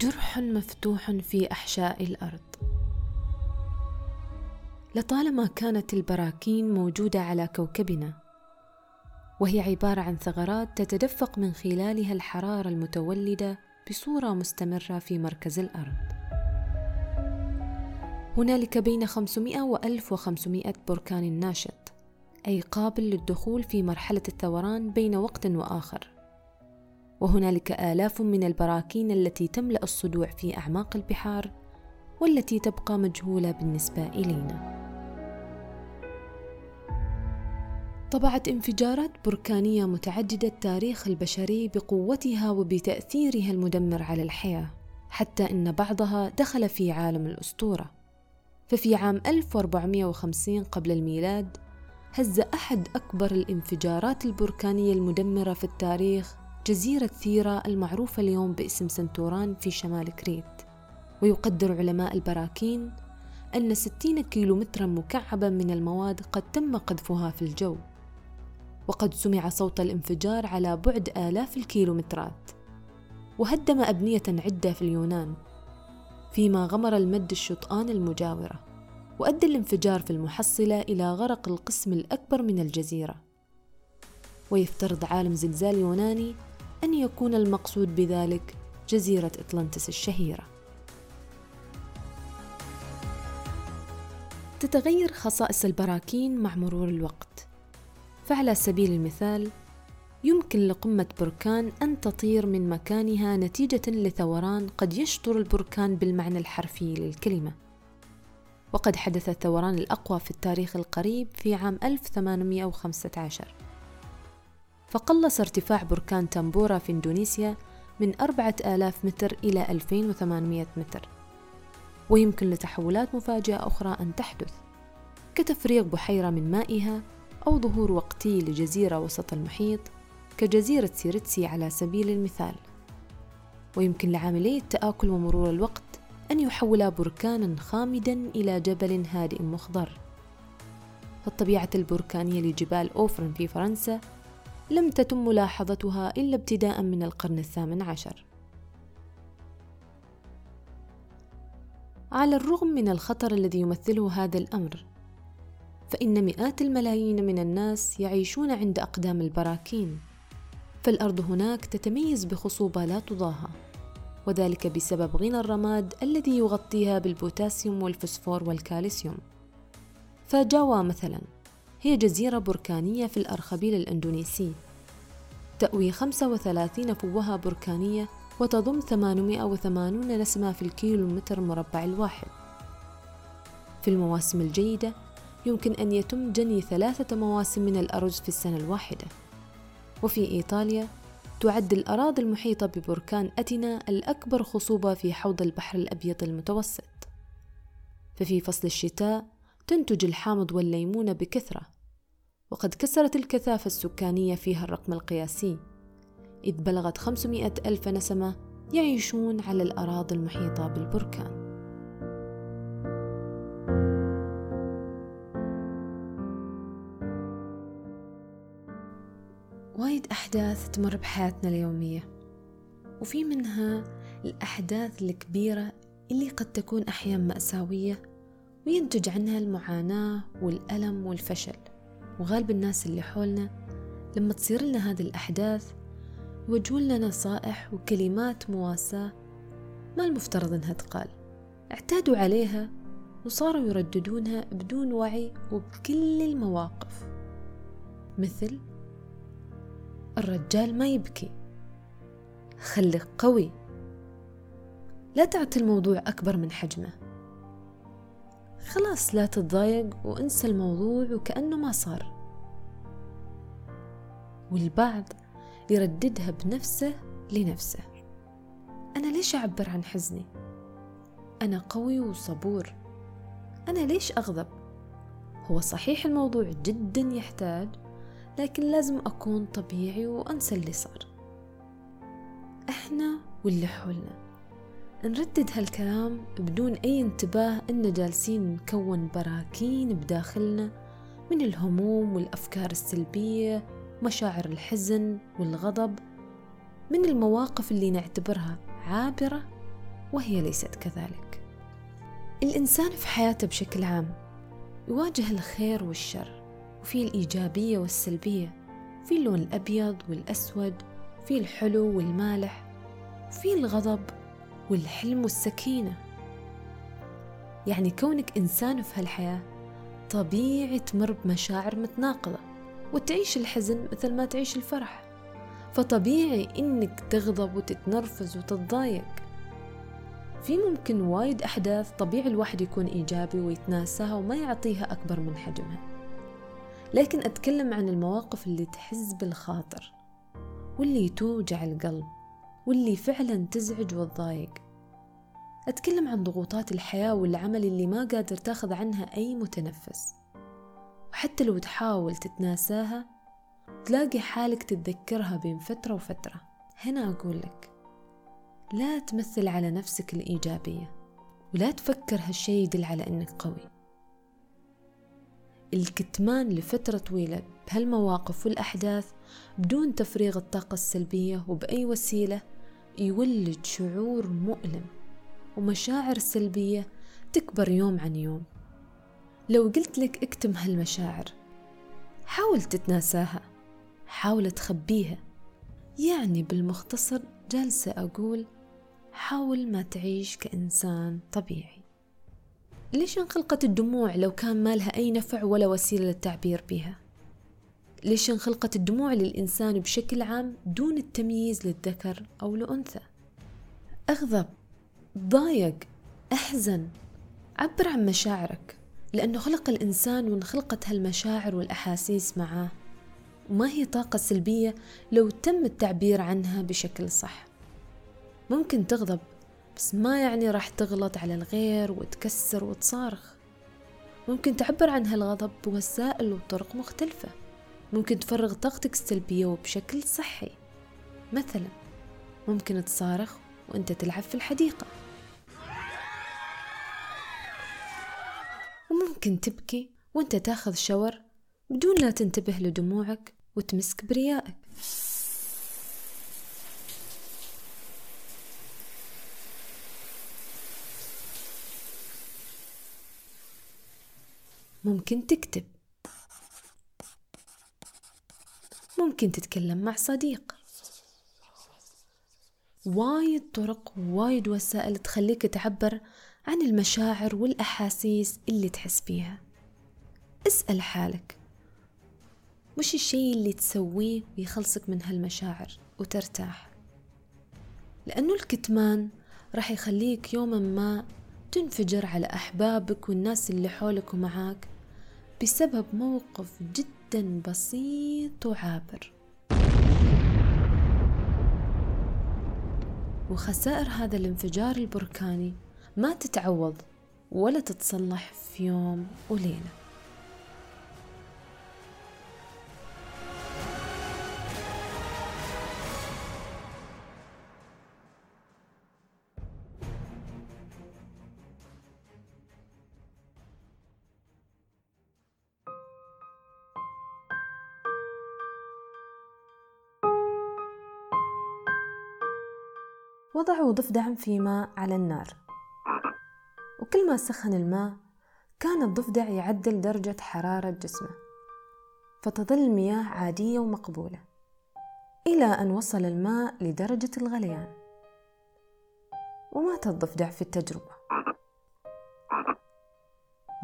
جرح مفتوح في أحشاء الأرض. لطالما كانت البراكين موجودة على كوكبنا وهي عبارة عن ثغرات تتدفق من خلالها الحرارة المتولدة بصورة مستمرة في مركز الأرض. هنالك بين 500 و 1500 بركان ناشط أي قابل للدخول في مرحلة الثوران بين وقت وآخر. وهنالك آلاف من البراكين التي تملأ الصدوع في أعماق البحار والتي تبقى مجهولة بالنسبة إلينا. طبعت انفجارات بركانية متعددة التاريخ البشري بقوتها وبتأثيرها المدمر على الحياة، حتى إن بعضها دخل في عالم الأسطورة. ففي عام 1450 قبل الميلاد هز أحد أكبر الانفجارات البركانية المدمرة في التاريخ جزيرة ثيرا المعروفة اليوم باسم سنتوران في شمال كريت. ويقدر علماء البراكين أن 60 كيلومترا مكعبا من المواد قد تم قذفها في الجو. وقد سمع صوت الانفجار على بعد آلاف الكيلومترات. وهدم أبنية عدة في اليونان فيما غمر المد الشطآن المجاورة وأدى الانفجار في المحصلة إلى غرق القسم الأكبر من الجزيرة. ويفترض عالم زلزال يوناني أن يكون المقصود بذلك جزيرة أطلنطس الشهيرة. تتغير خصائص البراكين مع مرور الوقت. فعلى سبيل المثال يمكن لقمة بركان أن تطير من مكانها نتيجة لثوران قد يشطر البركان بالمعنى الحرفي للكلمة. وقد حدث الثوران الأقوى في التاريخ القريب في عام 1815 فقلص ارتفاع بركان تامبورا في إندونيسيا من 4000 متر إلى 2800 متر. ويمكن لتحولات مفاجئة أخرى أن تحدث. كتفريغ بحيرة من مائها أو ظهور وقتي لجزيرة وسط المحيط كجزيرة سيرتسي على سبيل المثال. ويمكن لعاملي التآكل ومرور الوقت أن يحول بركانا خامدا إلى جبل هادئ مخضر. فالطبيعة البركانية لجبال أوفرن في فرنسا لم تتم ملاحظتها إلا ابتداء من القرن الثامن عشر. على الرغم من الخطر الذي يمثله هذا الأمر فإن مئات الملايين من الناس يعيشون عند أقدام البراكين فالأرض هناك تتميز بخصوبة لا تضاهى وذلك بسبب غنى الرماد الذي يغطيها بالبوتاسيوم والفسفور والكالسيوم. فجاوا مثلا هي جزيرة بركانية في الأرخبيل الإندونيسي. تأوي 35 فوهة بركانية وتضم 880 نسمة في الكيلو متر مربع الواحد. في المواسم الجيدة يمكن أن يتم جني ثلاثة مواسم من الأرز في السنة الواحدة. وفي إيطاليا تعد الأراضي المحيطة ببركان أتينا الأكبر خصوبة في حوض البحر الأبيض المتوسط. ففي فصل الشتاء تنتج الحامض والليمون بكثرة وقد كسرت الكثافة السكانية فيها الرقم القياسي إذ بلغت 500 ألف نسمة يعيشون على الأراضي المحيطة بالبركان. وايد أحداث تمر بحياتنا اليومية وفي منها الأحداث الكبيرة اللي قد تكون أحيانا مأساوية وينتج عنها المعاناة والألم والفشل. وغالب الناس اللي حولنا لما تصير لنا هذه الأحداث يوجهون لنا نصائح وكلمات مواساة ما المفترض إنها تقال. اعتادوا عليها وصاروا يرددونها بدون وعي وبكل المواقف. مثل الرجال ما يبكي. خليك قوي. لا تعطي الموضوع أكبر من حجمه. خلاص لا تتضايق وانسى الموضوع وكأنه ما صار. والبعض يرددها بنفسه لنفسه. أنا ليش أعبر عن حزني؟ أنا قوي وصبور. أنا ليش أغضب؟ هو صحيح الموضوع جدا يحتاج لكن لازم أكون طبيعي وأنسى اللي صار. إحنا واللي حولنا. نردد هالكلام بدون أي انتباه إن جالسين نكون براكين بداخلنا من الهموم والأفكار السلبية مشاعر الحزن والغضب من المواقف اللي نعتبرها عابرة وهي ليست كذلك. الإنسان في حياته بشكل عام يواجه الخير والشر وفي الإيجابية والسلبية في اللون الأبيض والأسود في الحلو والمالح في الغضب والحلم والسكينة. يعني كونك إنسان في هالحياة طبيعي تمر بمشاعر متناقضة وتعيش الحزن مثل ما تعيش الفرح. فطبيعي إنك تغضب وتتنرفز وتتضايق. في ممكن وايد أحداث طبيعي الواحد يكون إيجابي ويتناساها وما يعطيها أكبر من حجمها. لكن أتكلم عن المواقف اللي تحز بالخاطر واللي توجع القلب. واللي فعلا تزعج وتضايق. أتكلم عن ضغوطات الحياة والعمل اللي ما قادر تاخذ عنها أي متنفس. وحتى لو تحاول تتناساها تلاقي حالك تتذكرها بين فترة وفترة. هنا أقول لك لا تمثل على نفسك الإيجابية ولا تفكر هالشي يدل على أنك قوي. الكتمان لفترة طويلة بهالمواقف والأحداث بدون تفريغ الطاقة السلبية وبأي وسيلة يولد شعور مؤلم ومشاعر سلبية تكبر يوم عن يوم. لو قلت لك اكتم هالمشاعر حاول تتناساها حاول تخبيها. يعني بالمختصر جالسة أقول حاول ما تعيش كإنسان طبيعي. ليش انخلقت الدموع لو كان ما لها أي نفع ولا وسيلة للتعبير بها؟ ليش انخلقت الدموع للإنسان بشكل عام دون التمييز للذكر أو الأنثى؟ أغضب ضايق أحزن عبر عن مشاعرك لأنه خلق الإنسان وانخلقت هالمشاعر والأحاسيس معاه. وما هي طاقة سلبية لو تم التعبير عنها بشكل صح؟ ممكن تغضب بس ما يعني راح تغلط على الغير وتكسر وتصارخ. ممكن تعبر عن هالغضب بوسائل وطرق مختلفة. ممكن تفرغ طاقتك السلبية وبشكل صحي. مثلا ممكن تصارخ وأنت تلعب في الحديقة. وممكن تبكي وأنت تأخذ شاور بدون لا تنتبه لدموعك وتمسك بريائك. ممكن تكتب ممكن تتكلم مع صديق. وايد طرق وايد وسائل تخليك تعبر عن المشاعر والأحاسيس اللي تحس فيها اسأل حالك. وش الشي اللي تسويه ويخلصك من هالمشاعر وترتاح؟ لأنه الكتمان راح يخليك يوما ما تنفجر على أحبابك والناس اللي حولك ومعاك بسبب موقف جدا بسيط وعابر. وخسائر هذا الانفجار البركاني ما تتعوض ولا تتصلح في يوم وليلة. وضعوا ضفدعا في ماء على النار. وكل ما سخن الماء كان الضفدع يعدل درجة حرارة جسمه فتظل المياه عادية ومقبولة إلى أن وصل الماء لدرجة الغليان. ومات الضفدع في التجربة.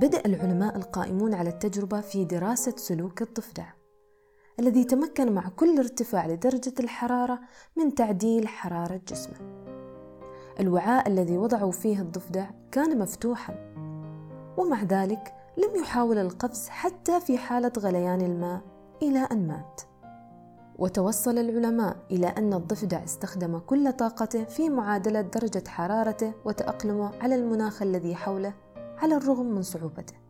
بدأ العلماء القائمون على التجربة في دراسة سلوك الضفدع الذي تمكن مع كل ارتفاع لدرجة الحرارة من تعديل حرارة جسمه. الوعاء الذي وضعوا فيه الضفدع كان مفتوحا، ومع ذلك لم يحاول القفز حتى في حالة غليان الماء إلى أن مات. وتوصل العلماء إلى أن الضفدع استخدم كل طاقته في معادلة درجة حرارته وتأقلمه على المناخ الذي حوله على الرغم من صعوبته.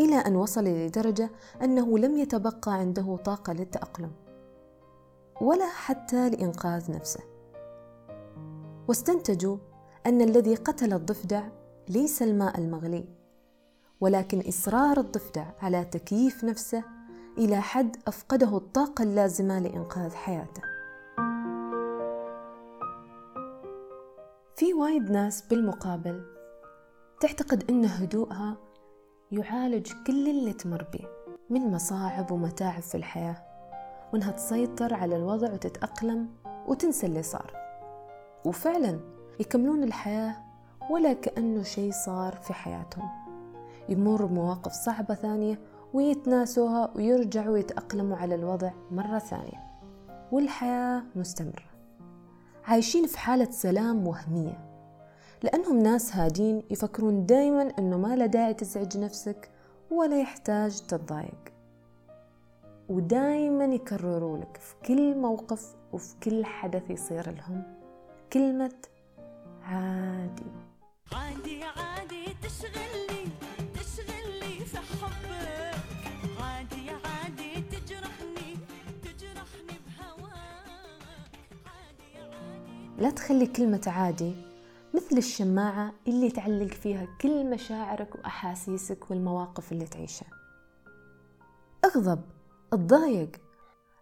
إلى أن وصل لدرجة أنه لم يتبقى عنده طاقة للتأقلم ولا حتى لإنقاذ نفسه. واستنتجوا أن الذي قتل الضفدع ليس الماء المغلي ولكن إصرار الضفدع على تكييف نفسه إلى حد أفقده الطاقة اللازمة لإنقاذ حياته. في وايد ناس بالمقابل تعتقد أن هدوءها يعالج كل اللي تمر بيه من مصاعب ومتاعب في الحياة. وإنها تسيطر على الوضع وتتأقلم وتنسى اللي صار. وفعلا يكملون الحياة ولا كأنه شيء صار في حياتهم. يمر بمواقف صعبة ثانية ويتناسوها ويرجعوا يتأقلموا على الوضع مرة ثانية. والحياة مستمرة. عايشين في حالة سلام وهمية. لأنهم ناس هادين يفكرون دايما أنه ما له داعي تزعج نفسك ولا يحتاج تتضايق. ودايما يكرروا لك في كل موقف وفي كل حدث يصير لهم كلمة عادي. عادي عادي تشغلني تشغلني في حبك. عادي عادي تجرحني تجرحني بهواك. عادي عادي. لا تخلي كلمة عادي مثل الشماعة اللي تعلق فيها كل مشاعرك وأحاسيسك والمواقف اللي تعيشها. اغضب اتضايق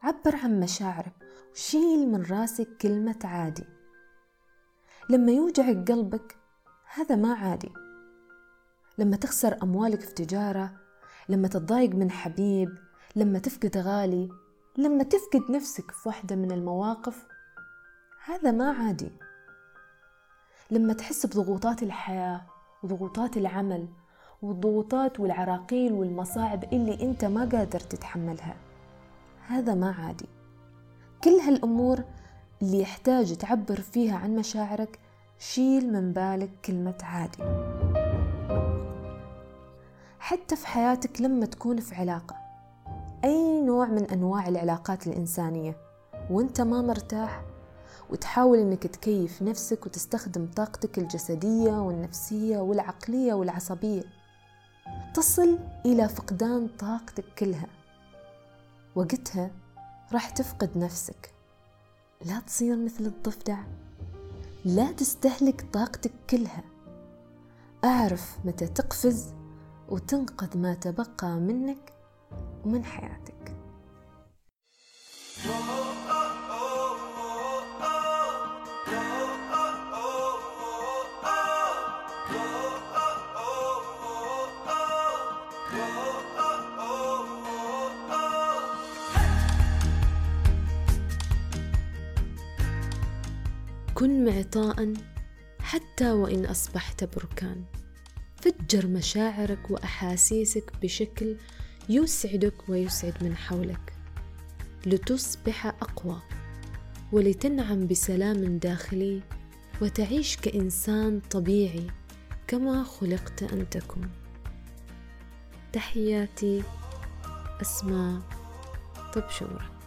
عبر عن مشاعرك وشيل من راسك كلمة عادي. لما يوجعك قلبك هذا ما عادي. لما تخسر أموالك في تجارة لما تتضايق من حبيب لما تفقد غالي لما تفقد نفسك في واحدة من المواقف هذا ما عادي. لما تحس بضغوطات الحياة وضغوطات العمل والضغوطات والعراقيل والمصاعب اللي أنت ما قادر تتحملها. هذا ما عادي. كل هالأمور اللي يحتاج تعبر فيها عن مشاعرك شيل من بالك كلمة عادي. حتى في حياتك لما تكون في علاقة أي نوع من أنواع العلاقات الإنسانية وأنت ما مرتاح وتحاول إنك تكيف نفسك وتستخدم طاقتك الجسدية والنفسية والعقلية والعصبية. تصل إلى فقدان طاقتك كلها. وقتها راح تفقد نفسك. لا تصير مثل الضفدع. لا تستهلك طاقتك كلها. أعرف متى تقفز وتنقذ ما تبقى منك ومن حياتك. كن معطاء حتى وإن أصبحت بركان. فجر مشاعرك وأحاسيسك بشكل يسعدك ويسعد من حولك. لتصبح أقوى ولتنعم بسلام داخلي وتعيش كإنسان طبيعي كما خلقت أن تكون. تحياتي أسماء. طبشورة